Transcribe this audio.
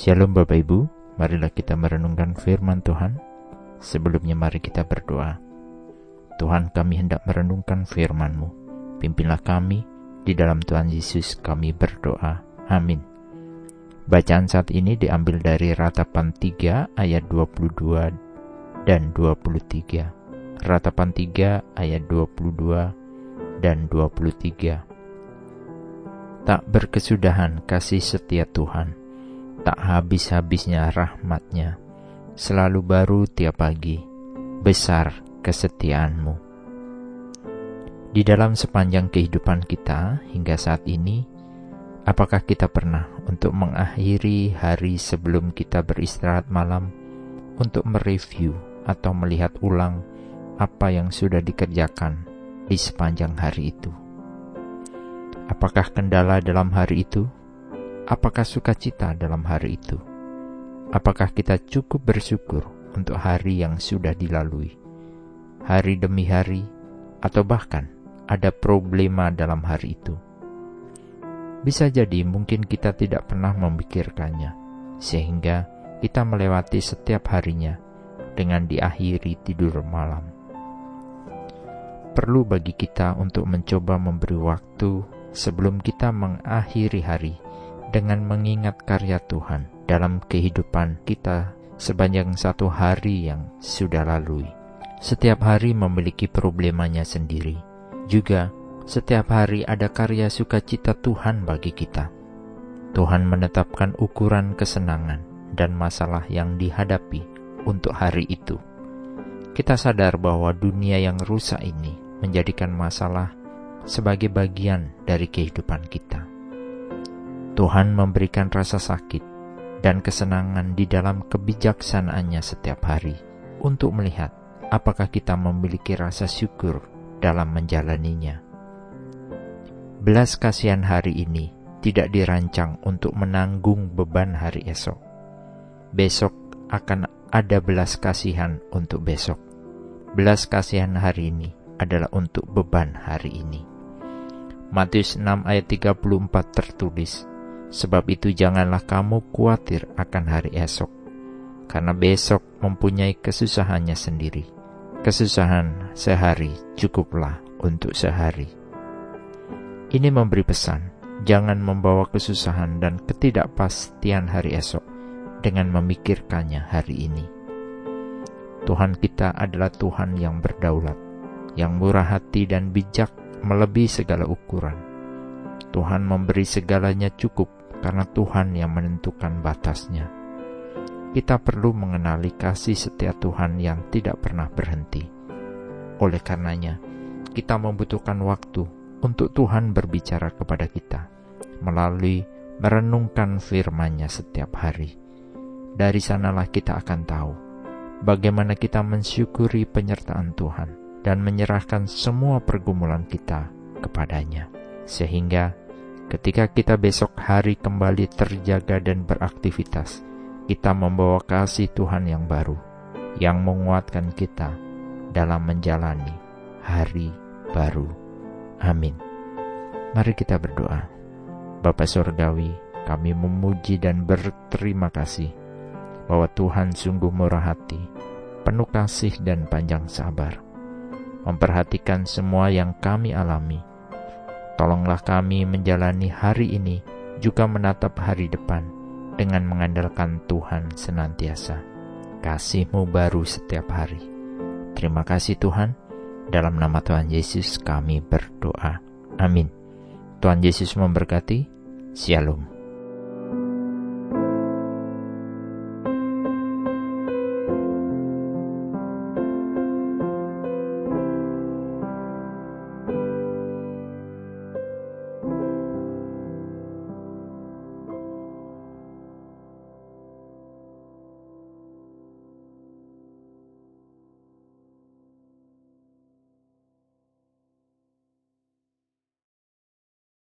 Shalom Bapak Ibu, marilah kita merenungkan firman Tuhan. Sebelumnya mari kita berdoa. Tuhan kami hendak merenungkan firman-Mu. Pimpinlah kami, di dalam Tuhan Yesus kami berdoa. Amin. Bacaan saat ini diambil dari Ratapan 3 ayat 22 dan 23. Ratapan 3 ayat 22 dan 23. Tak berkesudahan kasih setia Tuhan tak habis-habisnya rahmatnya, selalu baru tiap pagi, besar kesetiaanmu. Di dalam sepanjang kehidupan kita hingga saat ini, apakah kita pernah untuk mengakhiri hari sebelum kita beristirahat malam untuk mereview atau melihat ulang apa yang sudah dikerjakan di sepanjang hari itu? Apakah kendala dalam hari itu apakah sukacita dalam hari itu? Apakah kita cukup bersyukur untuk hari yang sudah dilalui, hari demi hari, atau bahkan ada problema dalam hari itu? Bisa jadi mungkin kita tidak pernah memikirkannya, sehingga kita melewati setiap harinya dengan diakhiri tidur malam. Perlu bagi kita untuk mencoba memberi waktu sebelum kita mengakhiri hari dengan mengingat karya Tuhan dalam kehidupan kita sepanjang satu hari yang sudah lalui. Setiap hari memiliki problemanya sendiri. Juga, setiap hari ada karya sukacita Tuhan bagi kita. Tuhan menetapkan ukuran kesenangan dan masalah yang dihadapi untuk hari itu. Kita sadar bahwa dunia yang rusak ini menjadikan masalah sebagai bagian dari kehidupan kita. Tuhan memberikan rasa sakit dan kesenangan di dalam kebijaksanaannya setiap hari untuk melihat apakah kita memiliki rasa syukur dalam menjalaninya. Belas kasihan hari ini tidak dirancang untuk menanggung beban hari esok. Besok akan ada belas kasihan untuk besok. Belas kasihan hari ini adalah untuk beban hari ini. Matius 6 ayat 34 tertulis, Sebab itu janganlah kamu khawatir akan hari esok, karena besok mempunyai kesusahannya sendiri. Kesusahan sehari cukuplah untuk sehari. Ini memberi pesan, jangan membawa kesusahan dan ketidakpastian hari esok dengan memikirkannya hari ini. Tuhan kita adalah Tuhan yang berdaulat, yang murah hati dan bijak melebihi segala ukuran. Tuhan memberi segalanya cukup karena Tuhan yang menentukan batasnya. Kita perlu mengenali kasih setia Tuhan yang tidak pernah berhenti. Oleh karenanya, kita membutuhkan waktu untuk Tuhan berbicara kepada kita melalui merenungkan firman-Nya setiap hari. Dari sanalah kita akan tahu bagaimana kita mensyukuri penyertaan Tuhan dan menyerahkan semua pergumulan kita kepadanya, sehingga Ketika kita besok hari kembali terjaga dan beraktivitas, kita membawa kasih Tuhan yang baru, yang menguatkan kita dalam menjalani hari baru. Amin. Mari kita berdoa. Bapa Surgawi, kami memuji dan berterima kasih bahwa Tuhan sungguh murah hati, penuh kasih dan panjang sabar, memperhatikan semua yang kami alami, Tolonglah kami menjalani hari ini juga menatap hari depan dengan mengandalkan Tuhan senantiasa. Kasih-Mu baru setiap hari. Terima kasih Tuhan. Dalam nama Tuhan Yesus kami berdoa. Amin. Tuhan Yesus memberkati. Shalom.